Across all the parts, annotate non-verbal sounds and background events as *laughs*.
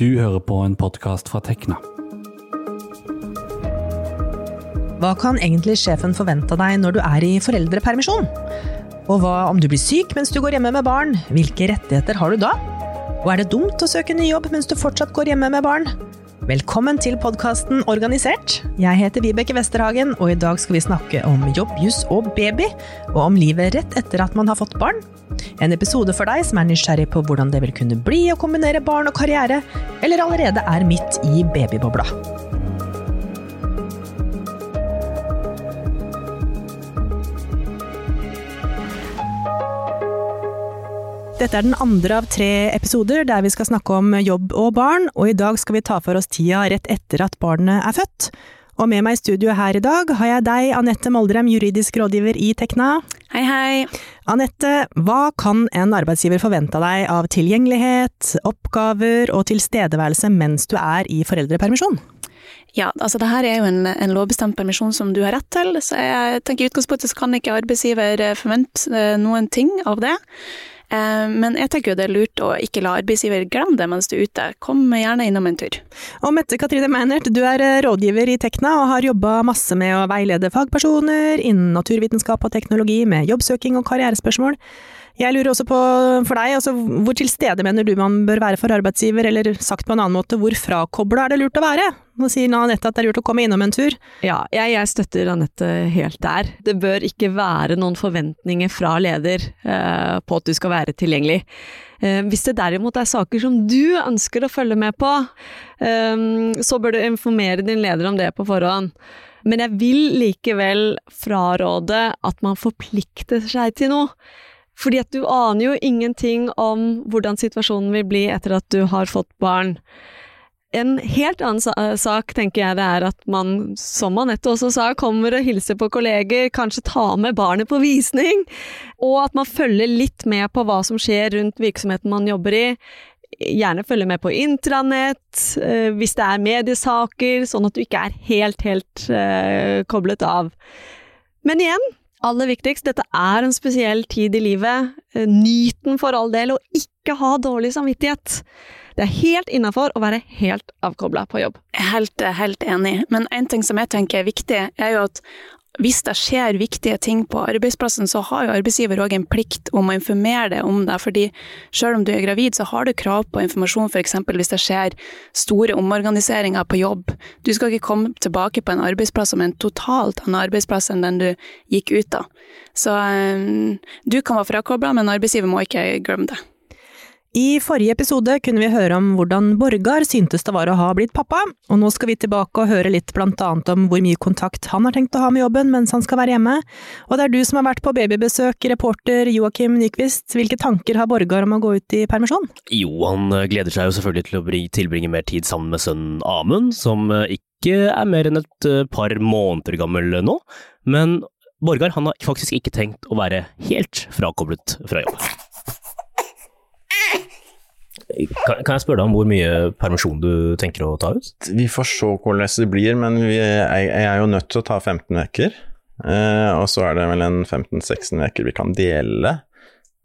Du hører på en podkast fra Tekna. Hva kan egentlig sjefen forvente deg når du er i foreldrepermisjon? Og hva om du blir syk mens du går hjemme med barn? Hvilke rettigheter har du da? Og er det dumt å søke ny jobb mens du fortsatt går hjemme med barn? Velkommen til podkasten Organisert. Jeg heter Vibeke Westerhagen, og i dag skal vi snakke om jobb, juss og baby, og om livet rett etter at man har fått barn. En episode for deg som er nysgjerrig på hvordan det vil kunne bli å kombinere barn og karriere, eller allerede er midt i babybobla. Dette er den andre av tre episoder der vi skal snakke om jobb og barn, og i dag skal vi ta for oss tida rett etter at barnet er født. Og med meg i studio her i dag har jeg deg, Anette Moldrem, juridisk rådgiver i Tekna. Hei, hei. Anette, hva kan en arbeidsgiver forvente av deg av tilgjengelighet, oppgaver og tilstedeværelse mens du er i foreldrepermisjon? Ja, altså det her er jo en, en, lovbestemt permisjon som du har rett til, så jeg tenker i utgangspunktet så kan ikke arbeidsgiver forvente eh, noen ting av det. Eh, men jeg tenker jo det er lurt å ikke la arbeidsgiver glemme det mens du er ute. Kom gjerne innom en tur. Og Mette Katrine Meinert, du er eh, rådgiver i Tekna og har jobba masse med å veilede fagpersoner innen naturvitenskap og teknologi med jobbsøking og karrierespørsmål. Jeg lurer også på for deg, altså hvor til stede mener du man bør være for arbeidsgiver, eller sagt på en annen måte, hvor frakobla er det lurt å være? Nå sier Anette at det er lurt å komme innom en tur. Ja, jeg, jeg støtter Anette helt der. Det bør ikke være noen forventninger fra leder eh, på at du skal være tilgjengelig. Eh, hvis det derimot er saker som du ønsker å følge med på, eh, så bør du informere din leder om det på forhånd. Men jeg vil likevel fraråde at man forplikter seg til noe. Fordi at du aner jo ingenting om hvordan situasjonen vil bli etter at du har fått barn. En helt annen sak tenker jeg det er at man, som Anette også sa, kommer og hilser på kolleger, kanskje tar med barnet på visning, og at man følger litt med på hva som skjer rundt virksomheten man jobber i. Gjerne følge med på intranett, eh, hvis det er mediesaker, sånn at du ikke er helt, helt uh, koblet av. Men igjen, aller viktigst, dette er en spesiell tid i livet. Eh, nyt den for all del, og ikke ha dårlig samvittighet. Det er helt innafor å være helt avkobla på jobb. Helt, helt enig, men en ting som jeg tenker er viktig, er jo at hvis det skjer viktige ting på arbeidsplassen, så har jo arbeidsgiver òg en plikt om å informere deg om det. fordi selv om du er gravid, så har du krav på informasjon f.eks. hvis det skjer store omorganiseringer på jobb. Du skal ikke komme tilbake på en arbeidsplass som er en totalt annen arbeidsplass enn den du gikk ut av. Så um, du kan være frakobla, men arbeidsgiver må ikke glemme det. I forrige episode kunne vi høre om hvordan Borgar syntes det var å ha blitt pappa, og nå skal vi tilbake og høre litt blant annet om hvor mye kontakt han har tenkt å ha med jobben mens han skal være hjemme. Og det er du som har vært på babybesøk, reporter Joakim Nyquist. Hvilke tanker har Borgar om å gå ut i permisjon? Jo, han eh, gleder seg jo selvfølgelig til å tilbringe mer tid sammen med sønnen Amund, som eh, ikke er mer enn et eh, par måneder gammel nå. Men Borgar har faktisk ikke tenkt å være helt frakoblet fra jobb. Kan, jeg spørre deg om hvor mye permisjon du tenker å ta ut? Vi får se hvordan det blir, men vi, jeg, jeg, er jo nødt til å ta 15 uker. Eh, og så er det vel en 15-16 uker vi kan dele.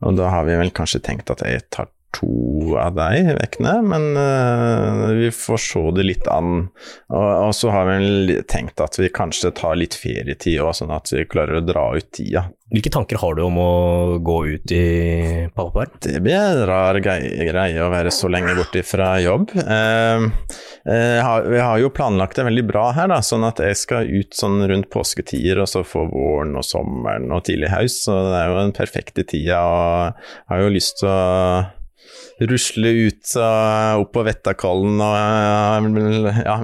Og da har vi vel kanskje tenkt at jeg tar to av deg vekkene, men uh, vi får se det litt an. Og, og, så har vi tenkt at vi kanskje tar litt ferietid òg, sånn at vi klarer å dra ut tida. Hvilke tanker har du om å gå ut i pappaperm? Det blir en rar greie å være så lenge borte fra jobb. Uh, uh, vi har jo planlagt det veldig bra her, da, sånn at jeg skal ut sånn rundt påsketider, og så få våren og sommeren og tidlig høst, så det er jo den perfekte tida. og jeg har jo lyst til å rusle ut og opp på Vettakollen og ja,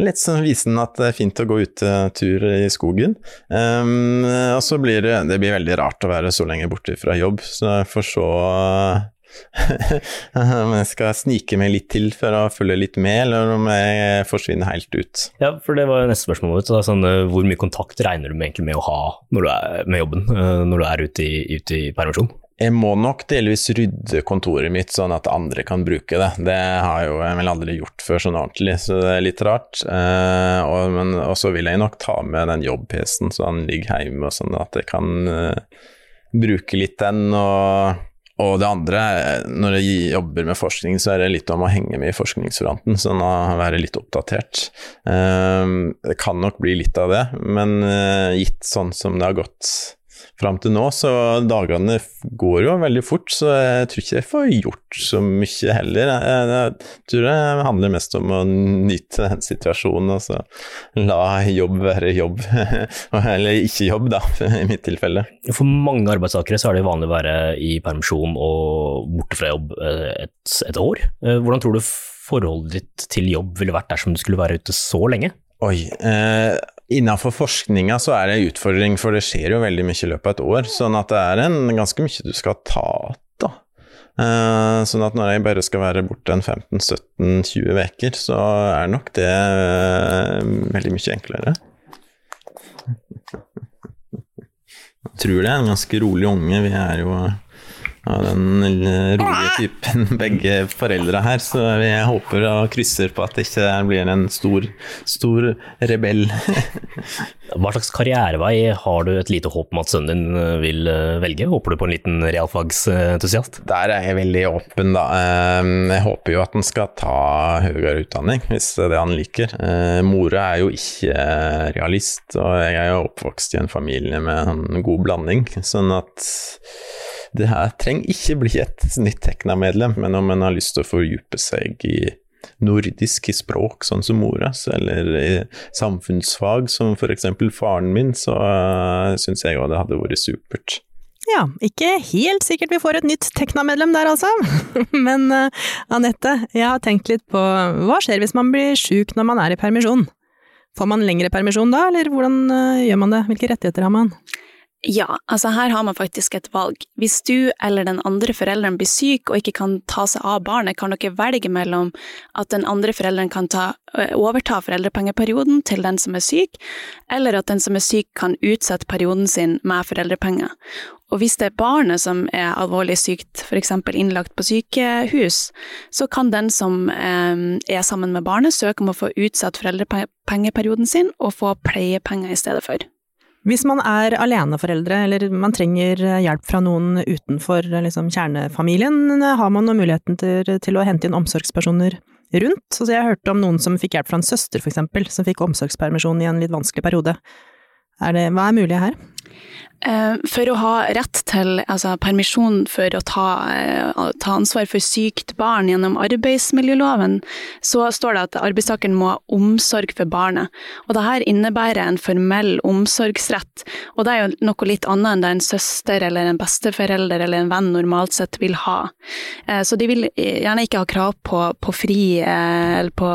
litt sånn vise den at det er fint å gå utetur i skogen. Um, og så blir det, det blir veldig rart å være så lenge borte fra jobb, så jeg får se *laughs* om jeg skal snike meg litt til for å følge litt med, eller om jeg forsvinner helt ut. Ja, for det var neste spørsmål. Sånn, eh, hvor mye kontakt regner du med, med å ha er, med jobben eh, når du er ute i, ute i permisjon? Jeg må nok delvis rydde kontoret mitt sånn at andre kan bruke det. Det har jo jeg vel aldri gjort før sånn ordentlig, så det er litt rart. Eh, og, så vil jeg nok ta med den jobb-PC-en så han ligger hjemme, og sånn at jeg kan eh, bruke litt den. Og, Og det andre, når jeg jobber med forskning, så er det litt om å henge med i forskningsfronten, sånn å være litt oppdatert. Um, det kan nok bli litt av det, men uh, gitt sånn som det har gått fram til nå, så dagene går jo veldig fort, så jeg tror ikke jeg får gjort så mye heller. Jeg, jeg tror det handler mest om å nyte den situasjonen, og så la jobb være jobb. *laughs* Eller ikke jobb, da, *laughs* i mitt tilfelle. For mange arbeidstakere så er det vanlig å være i permisjon og borte fra jobb eh, et, et år. Eh, hvordan tror du forholdet ditt til jobb ville vært dersom du skulle være ute så lenge? Oi. Eh, Innenfor forskninga så er det en utfordring, for det skjer jo veldig mye i løpet av et år. Sånn at det er en, ganske mye du skal ta da. Uh, sånn at når jeg bare skal være borte en 15-17-20 uker, så er nok det uh, veldig mye enklere. Jeg *laughs* tror det er en ganske rolig unge. Vi er jo av den rolige typen, *laughs* begge foreldre her. Så jeg håper og krysser på at det ikke blir en stor, stor rebell. *laughs* Hva slags karrierevei har du et lite håp om at sønnen din eh, vil eh, velge? Håper du på en liten realfagsentusiast? Der er jeg veldig åpen, da. Ehm, jeg håper jo at han skal ta høyere utdanning, hvis det er det han liker. Ehm, mora er jo ikke realist, og jeg er jo oppvokst i en familie med en god blanding. sånn at det her trenger ikke bli et nytt Tekna-medlem, men om en har lyst til å fordype seg i nordiske språk, sånn som moras, eller i samfunnsfag, som f.eks. faren min, så uh, syns jeg òg det hadde vært supert. Ja, ikke helt sikkert vi får et nytt Tekna-medlem der, altså. *laughs* Men uh, Anette, jeg har tenkt litt på hva skjer hvis man blir sjuk når man er i permisjon? Får man lengre permisjon da, eller hvordan uh, gjør man det? Hvilke rettigheter har man? Ja, altså her har man faktisk et valg. Hvis du eller den andre forelderen blir syk og ikke kan ta seg av barnet, kan dere velge mellom at den andre forelderen kan ta, overta foreldrepengeperioden til den som er syk, eller at den som er syk kan utsette perioden sin med foreldrepenger. Og hvis det er barnet som er alvorlig sykt, f.eks. innlagt på sykehus, så kan den som er sammen med barnet søke om å få utsatt foreldrepengeperioden sin og få pleiepenger i stedet for. Hvis man er aleneforeldre, eller man trenger hjelp fra noen utenfor liksom, kjernefamilien, har man noen muligheten til, til, å hente inn omsorgspersoner rundt. Så jeg hørte om noen som fikk hjelp fra en søster, for eksempel, som fikk omsorgspermisjon i en litt vanskelig periode. Er det, hva er mulig her? Eh, for å ha rett til altså, permisjon for å ta, eh, ta, ansvar for sykt barn gjennom arbeidsmiljøloven, så står det at arbeidstakeren må ha omsorg for barnet. Og dette innebærer en formell omsorgsrett, og det er jo noe litt annet enn det en søster eller en besteforelder eller en venn normalt sett vil ha. Eh, så de vil gjerne ikke ha krav på, på fri eller på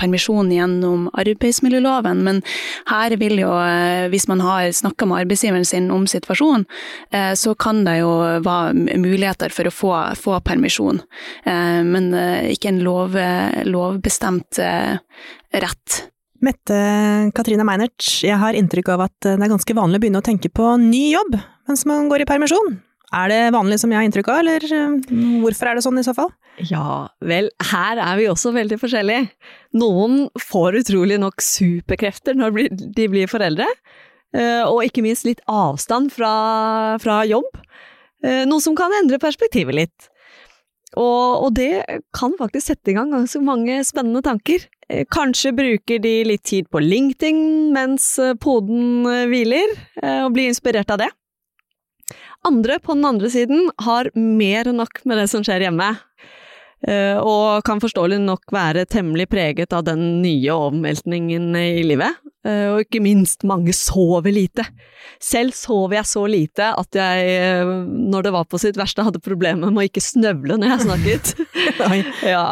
permisjon gjennom arbeidsmiljøloven, men her vil jo, hvis man har snakka med arbeidsgiveren sin om situasjon, eh, så kan det jo være muligheter for å få, få permisjon. Eh, men eh, ikke en lov, lovbestemt rett. Mette Katrine Meinert, jeg har inntrykk av at det er ganske vanlig å begynne å tenke på ny jobb mens man går i permisjon. Er det vanlig som jeg har inntrykk av, eller hvorfor er det sånn i så fall? Ja, vel, her er vi også veldig forskjellige. Noen får utrolig nok superkrefter når de blir foreldre, og ikke minst litt avstand fra, fra jobb. Eh, noe som kan endre perspektivet litt. Og, og, det kan faktisk sette i gang ganske mange spennende tanker. Eh, kanskje bruker de litt tid på LinkedIn mens poden hviler, og blir inspirert av det. Andre på den andre siden har mer enn nok med det som skjer hjemme, Eh, og kan forståelig nok være temmelig preget av den nye omveltningen i livet. Eh, og ikke minst, mange sover lite. Selv sov jeg så lite at jeg, eh, når det var på sitt verste, hadde problemer med å ikke snøvle når jeg snakket. *laughs* ja.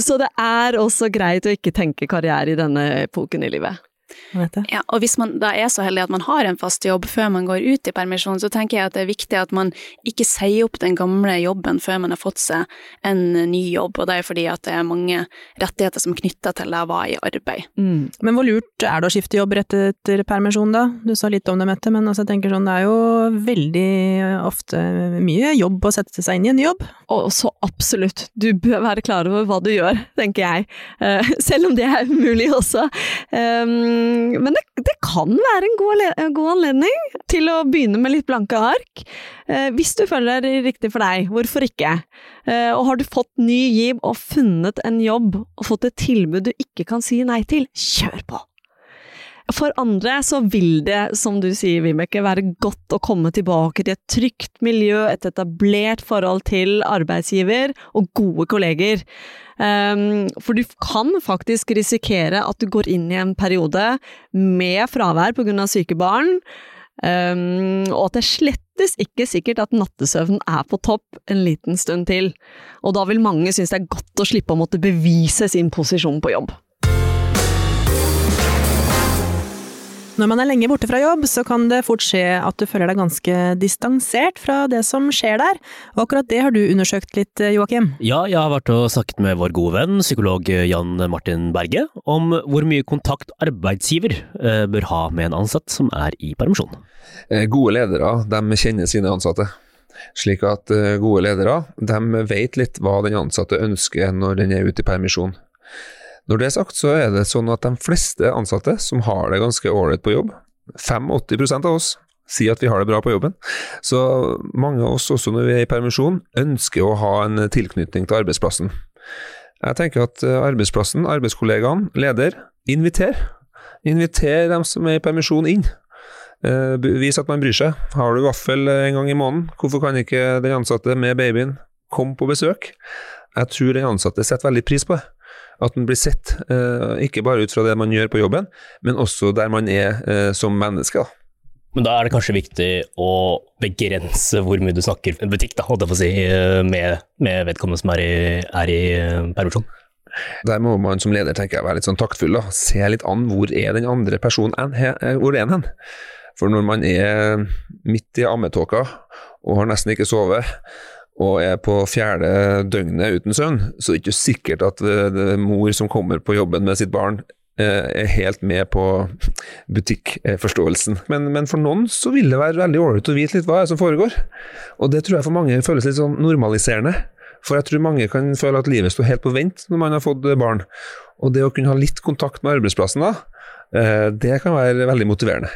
Så det er også greit å ikke tenke karriere i denne epoken i livet. Ja, og hvis man da er så heldig at man har en fast jobb før man går ut i permisjon, så tenker jeg at det er viktig at man ikke sier opp den gamle jobben før man har fått seg en ny jobb, og det er fordi at det er mange rettigheter som er knytta til det å være i arbeid. Mm. Men hvor lurt er det å skifte jobb rett etter permisjon, da? Du sa litt om det, Mette, men altså, jeg tenker sånn, det er jo veldig ofte mye jobb å sette seg inn i en ny jobb. Og så absolutt, du bør være klar over hva du gjør, tenker jeg. Uh, *laughs* selv om det er umulig også. Um, men det, det, kan være en god, god, anledning til å begynne med litt blanke ark. Uh, hvis du føler det er riktig for deg, hvorfor ikke? Uh, og har du fått ny giv og funnet en jobb og fått et tilbud du ikke kan si nei til, kjør på! For andre så vil det, som du sier Vibeke, være godt å komme tilbake til et trygt miljø, et etablert forhold til arbeidsgiver og gode kolleger. Um, for du kan faktisk risikere at du går inn i en periode med fravær pga. syke barn, um, og at det slettes ikke sikkert at nattesøvnen er på topp en liten stund til. Og da vil mange synes det er godt å slippe å måtte bevise sin posisjon på jobb. Når man er lenge borte fra jobb, så kan det fort skje at du føler deg ganske distansert fra det som skjer der, og akkurat det har du undersøkt litt, Joakim? Ja, jeg har vært og snakket med vår gode venn, psykolog Jan Martin Berge, om hvor mye kontakt arbeidsgiver eh, bør ha med en ansatt som er i permisjon. Eh, gode ledere, de kjenner sine ansatte. Slik at eh, gode ledere, de vet litt hva den ansatte ønsker når den er ute i permisjon. Når det er sagt, så er det sånn at de fleste ansatte som har det ganske ålreit på jobb, 85% av oss, sier at vi har det bra på jobben. Så mange av oss, også når vi er i permisjon, ønsker å ha en tilknytning til arbeidsplassen. Jeg tenker at eh, arbeidsplassen, arbeidskollegaene, leder, inviter. Inviter dem som er i permisjon inn. Eh, vis at man bryr seg. Har du vaffel en gang i måneden, hvorfor kan ikke den ansatte med babyen komme på besøk? Jeg tror den ansatte setter veldig pris på det. At man blir sett, eh, ikke bare ut fra det man gjør på jobben, men også der man er eh, som menneske. da. Men da er det kanskje viktig å begrense hvor mye du snakker butikk, da, holdt jeg på å si, eh, med, med vedkommende som er i, er i permisjon? Der må man som leder tenker jeg, være litt sånn taktfull. da. Se litt an hvor er den andre personen hvor er hen? For når man er midt i ammetåka og har nesten ikke sovet, og er på fjerde døgnet uten søvn, så er det ikke sikkert at er mor som kommer på jobben med sitt barn, eh, er helt med på butikkforståelsen. Men, men for noen så vil det være veldig ålreit å vite litt hva som foregår. Og det tror jeg for mange føles litt sånn normaliserende. For jeg tror mange kan føle at livet står helt på vent når man har fått barn. Og det å kunne ha litt kontakt med arbeidsplassen da, eh, det kan være veldig motiverende.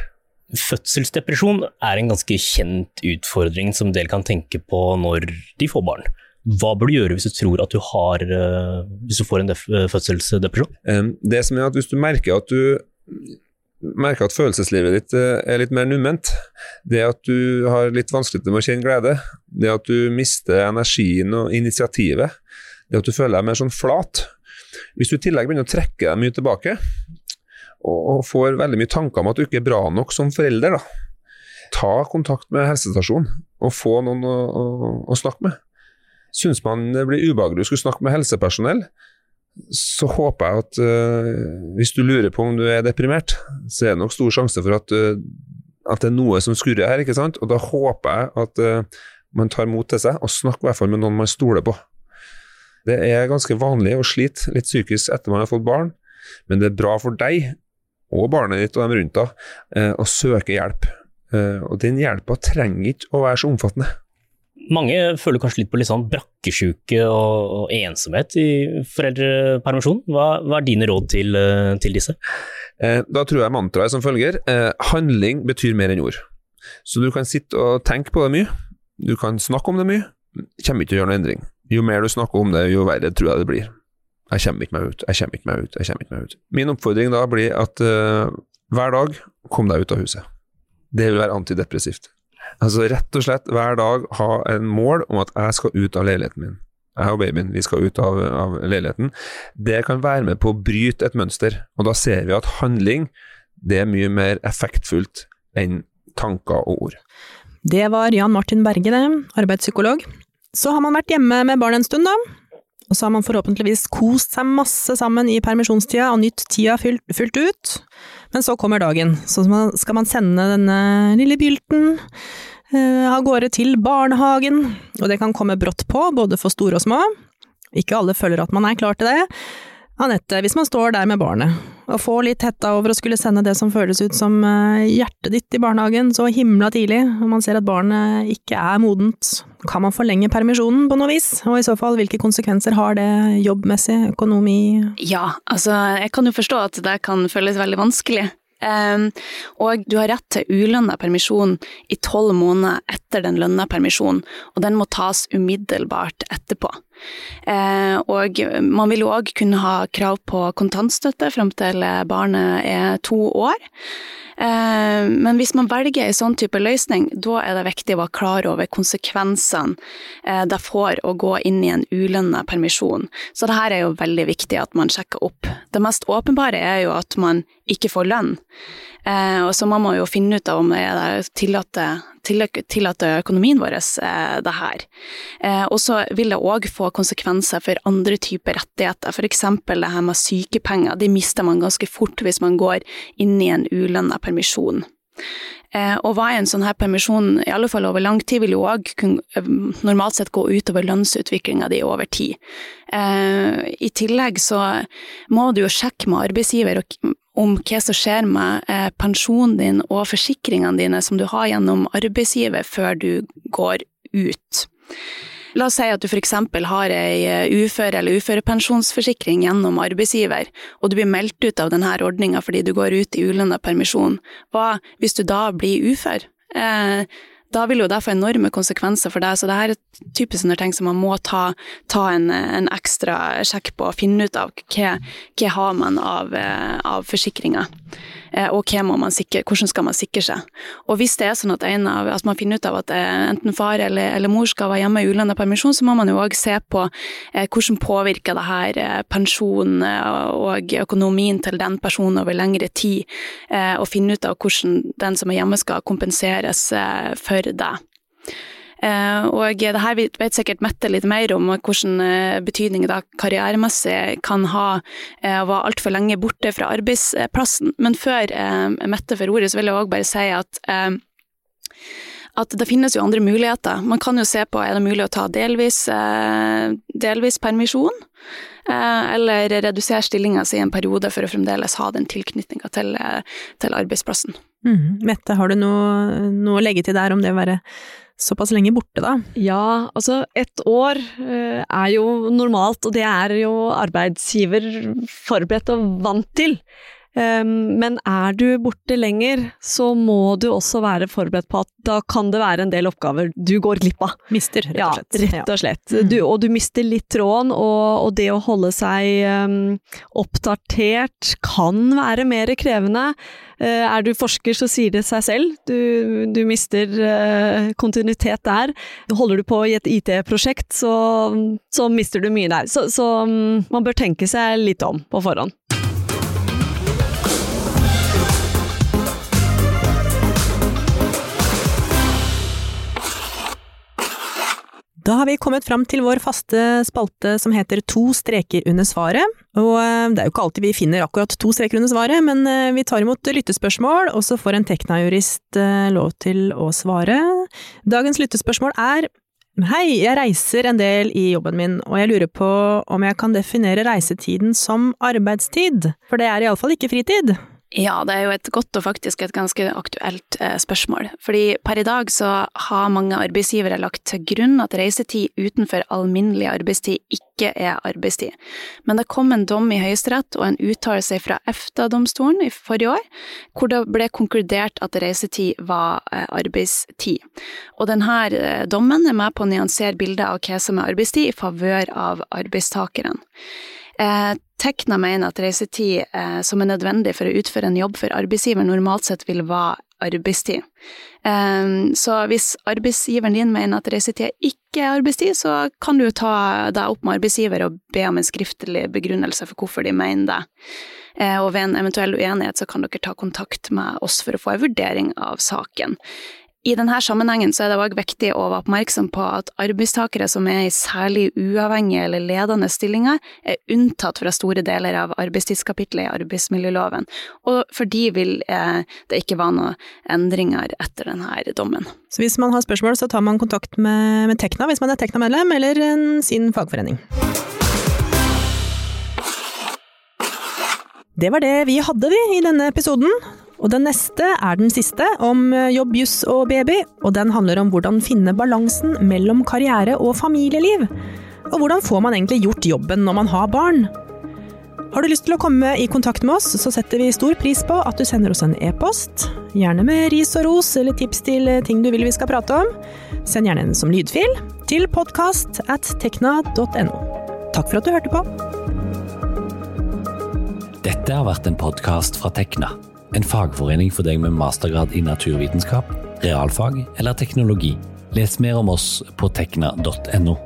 Fødselsdepresjon er en ganske kjent utfordring som en del kan tenke på når de får barn. Hva bør du gjøre hvis du tror at du, har, eh, hvis du får en fødselsdepresjon? Det som er at Hvis du merker at du merker at følelseslivet ditt eh, er litt mer numment, det at du har litt vanskelig med å kjenne glede, det at du mister energien og initiativet, det at du føler deg mer sånn flat Hvis du i tillegg begynner å trekke deg mye tilbake, og får veldig mye tanker om at du ikke er bra nok som forelder, da. ta kontakt med helsestasjonen og få noen å, å, å snakke med. Syns man det blir ubehagelig å skulle snakke med helsepersonell, så håper jeg at uh, hvis du lurer på om du er deprimert, så er det nok stor sjanse for at, uh, at det er noe som skurrer her. ikke sant? Og da håper jeg at uh, man tar mot til seg og snakker i hvert fall med noen man stoler på. Det er ganske vanlig å slite litt psykisk etter man har fått barn, men det er bra for deg og barnet ditt og dem rundt deg, og søker søke hjelp. Eh, og den hjelpa trenger ikke å være så omfattende. Mange føler kanskje litt på litt sånn brakkesjuke og, og, ensomhet i foreldrepermisjon. Hva, hva, er dine råd til, eh, til disse? Da tror jeg mantraet som følger. Handling betyr mer enn ord. Så du kan sitte og tenke på det mye. Du kan snakke om det mye. Kommer ikke til å gjøre noen endring. Jo mer du snakker om det, jo verre tror jeg det blir. Jeg kommer ikke meg ut, jeg kommer ikke meg ut, jeg kommer ikke meg ut. Min oppfordring da blir at uh, hver dag, kom deg ut av huset. Det vil være antidepressivt. Altså rett og slett hver dag ha en mål om at jeg skal ut av leiligheten min. Jeg og babyen, vi skal ut av, av leiligheten. Det kan være med på å bryte et mønster, og da ser vi at handling det er mye mer effektfullt enn tanker og ord. Det var Jan Martin Berge, det, arbeidspsykolog. Så har man vært hjemme med barn en stund, da. Og så har man forhåpentligvis kost seg masse sammen i permisjonstida og nytt tida fullt, ut. Men så kommer dagen, så skal man sende denne lille bylten eh, av gårde til barnehagen, og det kan komme brått på, både for store og små. Ikke alle føler at man er klar til det, Anette, hvis man står der med barnet og får litt hetta over å skulle sende det som føles ut som eh, hjertet ditt i barnehagen så himla tidlig, og man ser at barnet ikke er modent, kan man forlenge permisjonen på noe vis? Og i så fall, hvilke konsekvenser har det jobbmessig, økonomi? Ja, altså jeg kan jo forstå at det kan føles veldig vanskelig. Um, og du har rett til ulønna permisjon i tolv måneder etter den lønna permisjonen, og den må tas umiddelbart etterpå. Uh, og man vil òg kunne ha krav på kontantstøtte fram til barnet er to år. Uh, men hvis man velger en sånn type løsning, da er det viktig å være klar over konsekvensene uh, det får å gå inn i en ulønna permisjon. Så det her er jo veldig viktig at man sjekker opp. Det mest åpenbare er jo at man ikke får lønn. Eh, og så man må jo finne ut av om det er tillater, tillater økonomien vår eh, det her. Eh, og så vil det òg få konsekvenser for andre typer rettigheter, f.eks. det her med sykepenger. De mister man ganske fort hvis man går inn i en ulønna permisjon. Eh, og hva er en sånn her permisjon, i alle fall over lang tid, vil jo òg normalt sett gå utover lønnsutviklinga di over tid. I tillegg så må du jo sjekke med arbeidsgiver om hva som skjer med eh, pensjonen din og forsikringene dine som du har gjennom arbeidsgiver før du går ut. La oss si at du f.eks. har ei eh, uføre- eller uførepensjonsforsikring gjennom arbeidsgiver, og du blir meldt ut av denne ordninga fordi du går ut i ulønna permisjon. Hva hvis du da blir ufør? Da vil jo det få enorme konsekvenser for deg, så det her er typisk sånne ting som man må ta, ta en, en, ekstra sjekk på og finne ut av hva, hva har man av, eh, av forsikringer. Eh, man sikre, hvordan skal man sikre seg. Og hvis det er sånn at, av, at man finner ut av at eh, enten far eller, eller mor skal være hjemme i ulønna permisjon, så må man jo òg se på eh, hvordan påvirker det her pensjonen og økonomien til den personen over lengre tid, og finne ut av hvordan den som er hjemme skal kompenseres for det. Eh, og det her vet sikkert Mette litt mer om, hvilken eh, betydning det karrieremessig kan ha eh, å være altfor lenge borte fra arbeidsplassen. Men før Mette får ordet, så vil jeg òg bare si at at det finnes jo andre muligheter. Man kan jo se på er det mulig å ta delvis, delvis permisjon, eller redusere stillinga si en periode for å fremdeles ha den tilknytninga til, til, arbeidsplassen. Mm. Mette, har du noe, noe, å legge til der om det å være såpass lenge borte, da? Ja, altså ett år uh, er jo normalt, og det er jo arbeidsgiver forberedt og vant til. Um, men er du borte lenger, så må du også være forberedt på at da kan det være en del oppgaver du går glipp av. Mister, rett og slett. Ja, rett og slett. Ja. Du, og du mister litt tråden, og, og det å holde seg um, oppdatert kan være mer krevende. Uh, er du forsker, så sier det seg selv. Du, du mister uh, kontinuitet der. Holder du på i et IT-prosjekt, så, så, mister du mye der. Så, så um, man bør tenke seg litt om på forhånd. Da har vi kommet fram til vår faste spalte som heter To streker under svaret. Og eh, det er jo ikke alltid vi finner akkurat to streker under svaret, men eh, vi tar imot lyttespørsmål, og så får en Tekna-jurist eh, lov til å svare. Dagens lyttespørsmål er Hei, jeg reiser en del i jobben min, og jeg lurer på om jeg kan definere reisetiden som arbeidstid, for det er iallfall ikke fritid. Ja, det er jo et godt og faktisk et ganske aktuelt eh, spørsmål. Fordi per i dag så har mange arbeidsgivere lagt til grunn at reisetid utenfor alminnelig arbeidstid ikke er arbeidstid. Men det kom en dom i Høyesterett og en uttalelse fra EFTA-domstolen i forrige år, hvor det ble konkludert at reisetid var eh, arbeidstid. Og denne eh, dommen er med på å nyansere bildet av hva som er arbeidstid i favør av arbeidstakeren. Tekna mener at reisetid eh, som er nødvendig for å utføre en jobb for arbeidsgiver, normalt sett vil være arbeidstid. Eh, så hvis arbeidsgiveren din mener at reisetid ikke er arbeidstid, så kan du ta deg opp med arbeidsgiver og be om en skriftlig begrunnelse for hvorfor de mener det. Eh, og ved en eventuell uenighet så kan dere ta kontakt med oss for å få en vurdering av saken. I denne sammenhengen så er det òg viktig å være oppmerksom på at arbeidstakere som er i særlig uavhengige eller ledende stillinger, er unntatt fra store deler av arbeidstidskapitlet i arbeidsmiljøloven, og for de vil eh, det ikke være noen endringer etter denne dommen. Så hvis man har spørsmål, så tar man kontakt med, med Tekna hvis man er Tekna-medlem, eller sin fagforening. Det var det vi hadde vi i denne episoden. Og den neste er den siste, om jobb, juss og baby. Og den handler om hvordan finne balansen mellom karriere og familieliv. Og hvordan får man egentlig gjort jobben når man har barn? Har du lyst til å komme i kontakt med oss, så setter vi stor pris på at du sender oss en e-post. Gjerne med ris og ros eller tips til ting du vil vi skal prate om. Send gjerne en som lydfil til podkast at tekna.no. Takk for at du hørte på. Dette har vært en podkast fra Tekna. En fagforening for deg med mastergrad i naturvitenskap, realfag eller teknologi. Les mer om oss på tekna.no.